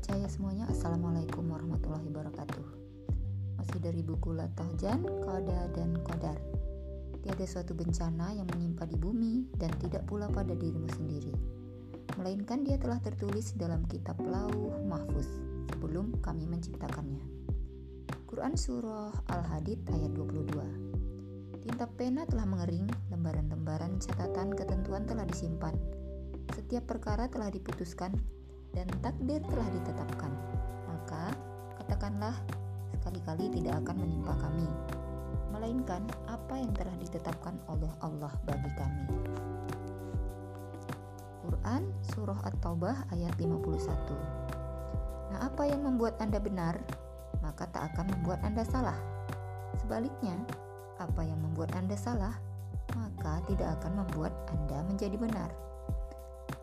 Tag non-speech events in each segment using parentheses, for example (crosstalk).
Cahaya semuanya, Assalamualaikum warahmatullahi wabarakatuh. Masih dari buku Latahjan, Koda, dan Kodar Tiada suatu bencana yang menimpa di bumi dan tidak pula pada dirimu sendiri. Melainkan dia telah tertulis dalam kitab lauh mahfuz sebelum kami menciptakannya. Quran Surah Al-Hadid ayat 22 Tinta pena telah mengering, lembaran-lembaran catatan ketentuan telah disimpan. Setiap perkara telah diputuskan dan takdir telah ditetapkan, maka katakanlah sekali-kali tidak akan menimpa kami, melainkan apa yang telah ditetapkan oleh Allah bagi kami. Quran Surah At-Taubah ayat 51 Nah apa yang membuat Anda benar, maka tak akan membuat Anda salah. Sebaliknya, apa yang membuat Anda salah, maka tidak akan membuat Anda menjadi benar.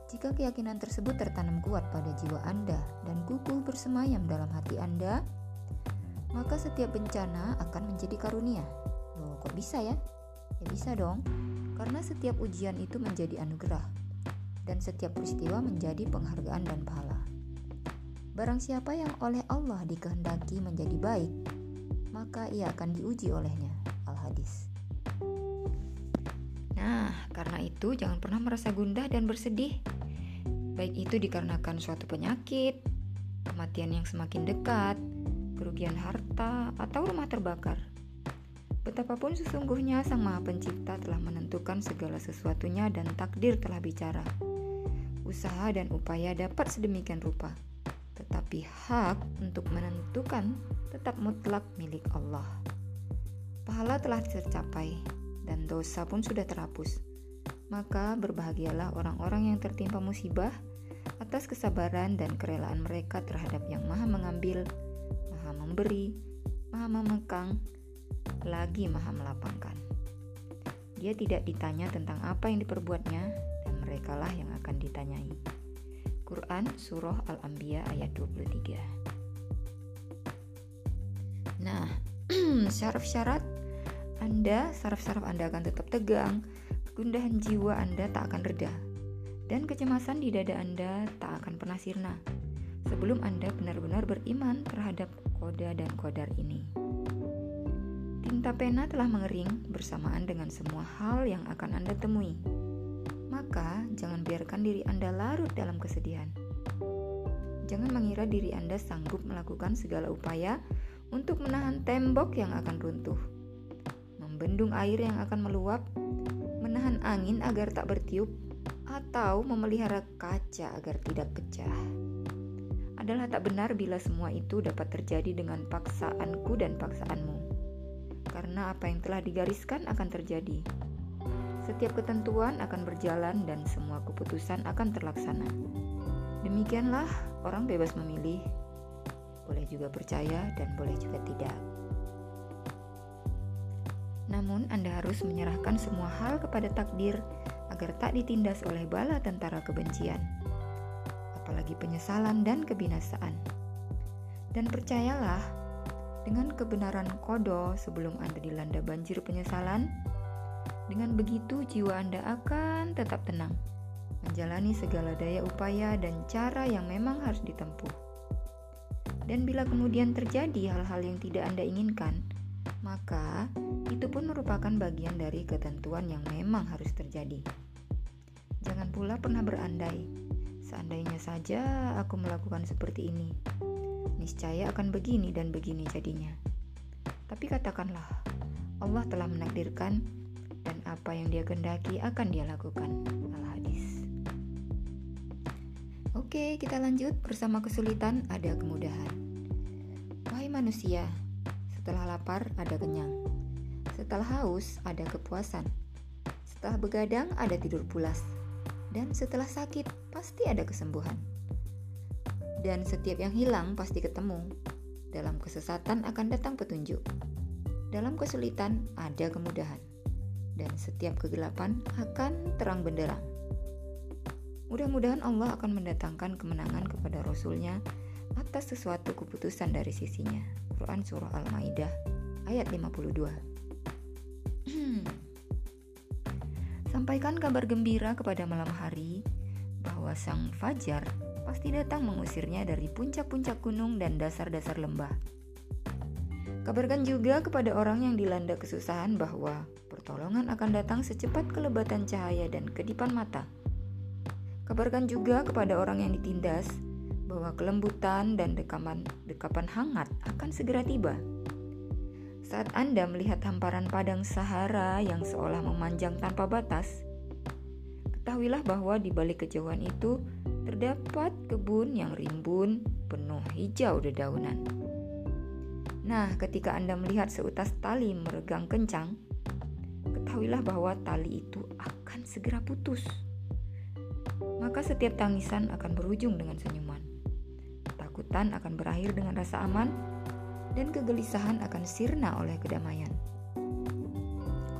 Jika keyakinan tersebut tertanam kuat pada jiwa Anda dan kukuh bersemayam dalam hati Anda, maka setiap bencana akan menjadi karunia. Loh, kok bisa ya? Ya bisa dong, karena setiap ujian itu menjadi anugerah dan setiap peristiwa menjadi penghargaan dan pahala. Barang siapa yang oleh Allah dikehendaki menjadi baik, maka ia akan diuji olehnya. Al-Hadis. Nah, karena itu jangan pernah merasa gundah dan bersedih baik itu dikarenakan suatu penyakit, kematian yang semakin dekat, kerugian harta, atau rumah terbakar. Betapapun sesungguhnya Sang Maha Pencipta telah menentukan segala sesuatunya dan takdir telah bicara. Usaha dan upaya dapat sedemikian rupa, tetapi hak untuk menentukan tetap mutlak milik Allah. Pahala telah tercapai dan dosa pun sudah terhapus. Maka berbahagialah orang-orang yang tertimpa musibah atas kesabaran dan kerelaan mereka terhadap yang maha mengambil, maha memberi, maha memekang, lagi maha melapangkan. Dia tidak ditanya tentang apa yang diperbuatnya dan merekalah yang akan ditanyai. Quran Surah Al-Anbiya ayat 23 Nah, (clears throat) syaraf-syarat Anda, saraf-saraf Anda akan tetap tegang, gundahan jiwa Anda tak akan reda, dan kecemasan di dada Anda tak akan pernah sirna sebelum Anda benar-benar beriman terhadap koda dan kodar ini. Tinta pena telah mengering bersamaan dengan semua hal yang akan Anda temui. Maka, jangan biarkan diri Anda larut dalam kesedihan. Jangan mengira diri Anda sanggup melakukan segala upaya untuk menahan tembok yang akan runtuh, membendung air yang akan meluap, menahan angin agar tak bertiup, atau memelihara kaca agar tidak pecah. Adalah tak benar bila semua itu dapat terjadi dengan paksaanku dan paksaanmu. Karena apa yang telah digariskan akan terjadi. Setiap ketentuan akan berjalan dan semua keputusan akan terlaksana. Demikianlah orang bebas memilih. Boleh juga percaya dan boleh juga tidak. Namun, Anda harus menyerahkan semua hal kepada takdir agar tak ditindas oleh bala tentara kebencian, apalagi penyesalan dan kebinasaan. Dan percayalah, dengan kebenaran kodo sebelum Anda dilanda banjir penyesalan, dengan begitu jiwa Anda akan tetap tenang, menjalani segala daya upaya dan cara yang memang harus ditempuh. Dan bila kemudian terjadi hal-hal yang tidak Anda inginkan, maka itu pun merupakan bagian dari ketentuan yang memang harus terjadi. Jangan pula pernah berandai, seandainya saja aku melakukan seperti ini, niscaya akan begini dan begini jadinya. Tapi katakanlah, Allah telah menakdirkan dan apa yang dia kendaki akan dia lakukan. Al-Hadis. Oke, kita lanjut. Bersama kesulitan ada kemudahan. Wahai manusia, setelah lapar ada kenyang. Setelah haus ada kepuasan. Setelah begadang ada tidur pulas. Dan setelah sakit pasti ada kesembuhan. Dan setiap yang hilang pasti ketemu. Dalam kesesatan akan datang petunjuk. Dalam kesulitan ada kemudahan. Dan setiap kegelapan akan terang benderang. Mudah-mudahan Allah akan mendatangkan kemenangan kepada Rasulnya atas sesuatu keputusan dari sisinya. Quran Surah Al-Ma'idah ayat 52 Sampaikan kabar gembira kepada malam hari bahwa sang fajar pasti datang mengusirnya dari puncak-puncak gunung dan dasar-dasar lembah. Kabarkan juga kepada orang yang dilanda kesusahan bahwa pertolongan akan datang secepat kelebatan cahaya dan kedipan mata. Kabarkan juga kepada orang yang ditindas bahwa kelembutan dan dekapan, dekapan hangat akan segera tiba. Saat Anda melihat hamparan padang Sahara yang seolah memanjang tanpa batas, ketahuilah bahwa di balik kejauhan itu terdapat kebun yang rimbun, penuh hijau dedaunan. Nah, ketika Anda melihat seutas tali meregang kencang, ketahuilah bahwa tali itu akan segera putus. Maka setiap tangisan akan berujung dengan senyuman. Ketakutan akan berakhir dengan rasa aman, dan kegelisahan akan sirna oleh kedamaian.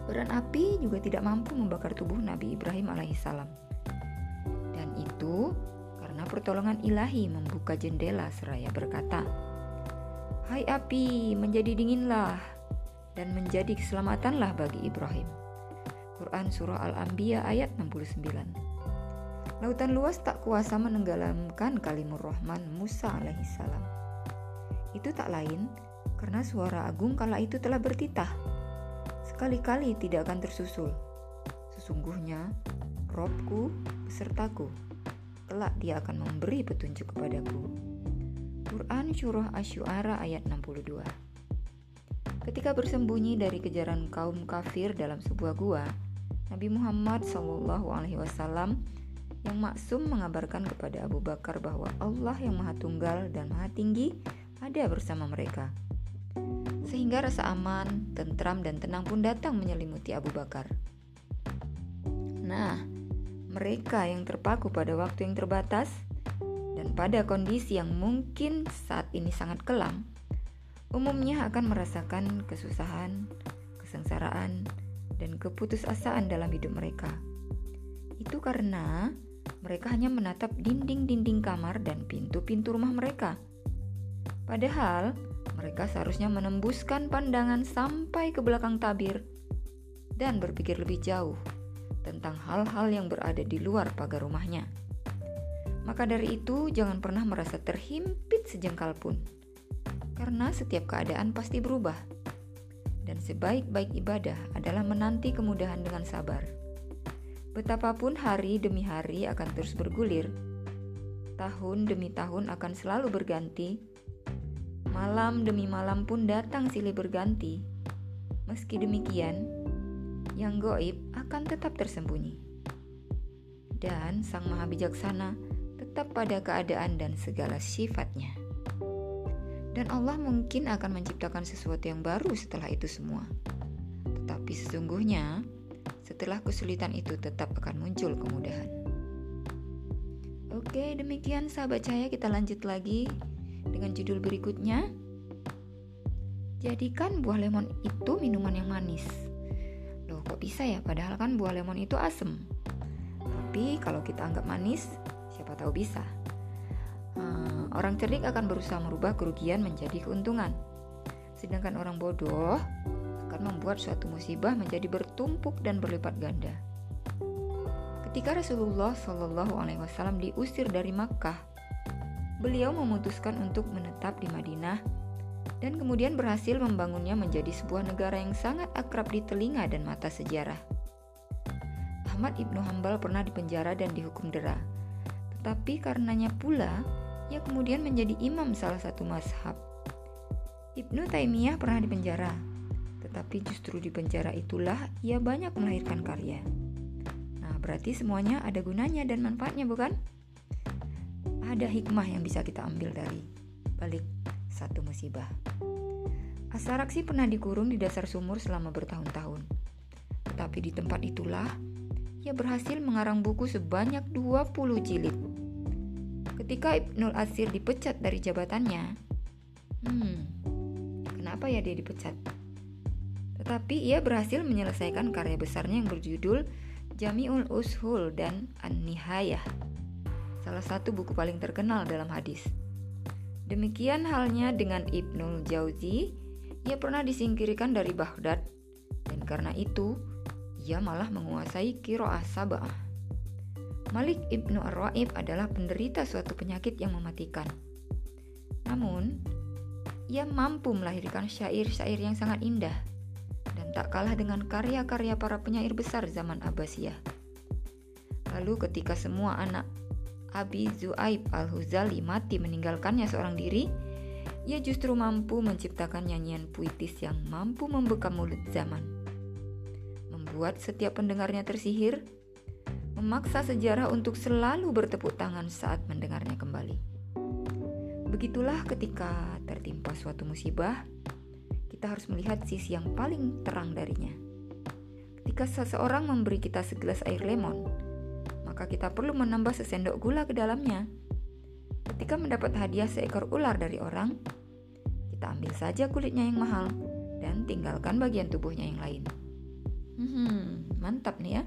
Beran api juga tidak mampu membakar tubuh Nabi Ibrahim alaihissalam. Dan itu karena pertolongan ilahi membuka jendela seraya berkata, Hai api, menjadi dinginlah dan menjadi keselamatanlah bagi Ibrahim. Quran Surah Al-Anbiya ayat 69 Lautan luas tak kuasa menenggelamkan kalimur Rahman Musa alaihissalam. Itu tak lain karena suara agung kala itu telah bertitah sekali-kali tidak akan tersusul. Sesungguhnya, Robku besertaku. Kelak dia akan memberi petunjuk kepadaku. Quran Surah Asyuara ayat 62 Ketika bersembunyi dari kejaran kaum kafir dalam sebuah gua, Nabi Muhammad SAW yang maksum mengabarkan kepada Abu Bakar bahwa Allah yang Maha Tunggal dan Maha Tinggi ada bersama mereka sehingga rasa aman, tentram, dan tenang pun datang menyelimuti Abu Bakar. Nah, mereka yang terpaku pada waktu yang terbatas dan pada kondisi yang mungkin saat ini sangat kelam, umumnya akan merasakan kesusahan, kesengsaraan, dan keputusasaan dalam hidup mereka. Itu karena mereka hanya menatap dinding-dinding kamar dan pintu-pintu rumah mereka. Padahal, mereka seharusnya menembuskan pandangan sampai ke belakang tabir dan berpikir lebih jauh tentang hal-hal yang berada di luar pagar rumahnya. Maka dari itu, jangan pernah merasa terhimpit sejengkal pun, karena setiap keadaan pasti berubah, dan sebaik-baik ibadah adalah menanti kemudahan dengan sabar. Betapapun hari demi hari akan terus bergulir, tahun demi tahun akan selalu berganti Malam demi malam pun datang silih berganti. Meski demikian, yang goib akan tetap tersembunyi. Dan Sang Maha Bijaksana tetap pada keadaan dan segala sifatnya. Dan Allah mungkin akan menciptakan sesuatu yang baru setelah itu semua. Tetapi sesungguhnya, setelah kesulitan itu tetap akan muncul kemudahan. Oke, demikian sahabat saya kita lanjut lagi dengan judul berikutnya. Jadikan buah lemon itu minuman yang manis. Loh, kok bisa ya? Padahal kan buah lemon itu asem. Tapi kalau kita anggap manis, siapa tahu bisa. Hmm, orang cerdik akan berusaha merubah kerugian menjadi keuntungan. Sedangkan orang bodoh akan membuat suatu musibah menjadi bertumpuk dan berlipat ganda. Ketika Rasulullah Shallallahu Alaihi Wasallam diusir dari Makkah beliau memutuskan untuk menetap di Madinah dan kemudian berhasil membangunnya menjadi sebuah negara yang sangat akrab di telinga dan mata sejarah. Ahmad Ibnu Hambal pernah dipenjara dan dihukum dera, tetapi karenanya pula ia kemudian menjadi imam salah satu mazhab. Ibnu Taimiyah pernah dipenjara, tetapi justru di penjara itulah ia banyak melahirkan karya. Nah, berarti semuanya ada gunanya dan manfaatnya, bukan? Ada hikmah yang bisa kita ambil dari balik satu musibah. Asaraksi pernah dikurung di dasar sumur selama bertahun-tahun. Tetapi di tempat itulah ia berhasil mengarang buku sebanyak 20 jilid. Ketika Ibnul Asir dipecat dari jabatannya, hmm, kenapa ya dia dipecat? Tetapi ia berhasil menyelesaikan karya besarnya yang berjudul Jami'ul Ushul dan An-Nihayah salah satu buku paling terkenal dalam hadis. Demikian halnya dengan Ibnul Jauzi, ia pernah disingkirkan dari Baghdad dan karena itu ia malah menguasai Kiroah Sabah. Malik ibnu Ar-Raib adalah penderita suatu penyakit yang mematikan. Namun, ia mampu melahirkan syair-syair yang sangat indah dan tak kalah dengan karya-karya para penyair besar zaman Abbasiyah. Lalu ketika semua anak Abi Zuaib al-Huzali mati meninggalkannya seorang diri, ia justru mampu menciptakan nyanyian puitis yang mampu membekam mulut zaman. Membuat setiap pendengarnya tersihir memaksa sejarah untuk selalu bertepuk tangan saat mendengarnya kembali. Begitulah ketika tertimpa suatu musibah, kita harus melihat sisi yang paling terang darinya. Ketika seseorang memberi kita segelas air lemon, maka kita perlu menambah sesendok gula ke dalamnya. Ketika mendapat hadiah seekor ular dari orang, kita ambil saja kulitnya yang mahal dan tinggalkan bagian tubuhnya yang lain. Hmm, mantap nih ya.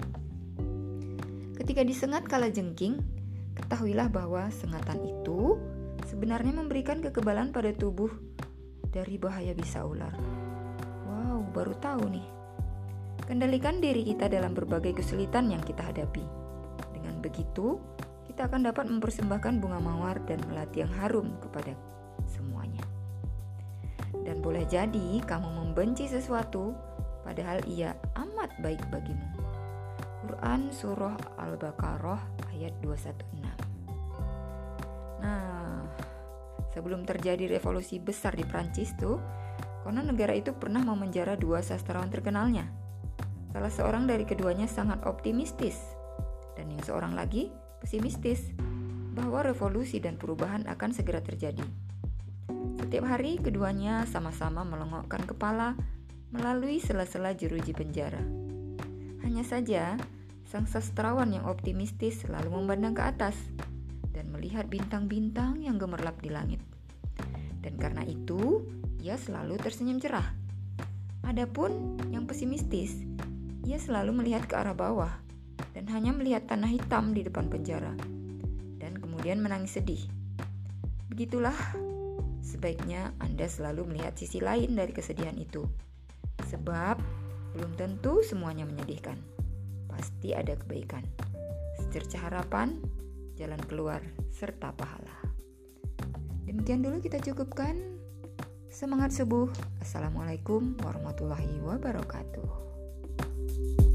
Ketika disengat kala jengking, ketahuilah bahwa sengatan itu sebenarnya memberikan kekebalan pada tubuh dari bahaya bisa ular. Wow, baru tahu nih. Kendalikan diri kita dalam berbagai kesulitan yang kita hadapi. Begitu, kita akan dapat mempersembahkan bunga mawar dan melati yang harum kepada semuanya. Dan boleh jadi kamu membenci sesuatu, padahal ia amat baik bagimu. Quran Surah Al-Baqarah ayat 216 Nah, sebelum terjadi revolusi besar di Prancis tuh, konon negara itu pernah memenjara dua sastrawan terkenalnya. Salah seorang dari keduanya sangat optimistis, dan yang seorang lagi pesimistis bahwa revolusi dan perubahan akan segera terjadi. Setiap hari keduanya sama-sama melongokkan kepala melalui sela-sela jeruji penjara. Hanya saja, sang sastrawan yang optimistis selalu memandang ke atas dan melihat bintang-bintang yang gemerlap di langit. Dan karena itu, ia selalu tersenyum cerah. Adapun yang pesimistis, ia selalu melihat ke arah bawah dan hanya melihat tanah hitam di depan penjara, dan kemudian menangis sedih. Begitulah, sebaiknya Anda selalu melihat sisi lain dari kesedihan itu, sebab belum tentu semuanya menyedihkan. Pasti ada kebaikan. Secerca harapan, jalan keluar, serta pahala. Demikian dulu kita cukupkan. Semangat subuh. Assalamualaikum warahmatullahi wabarakatuh.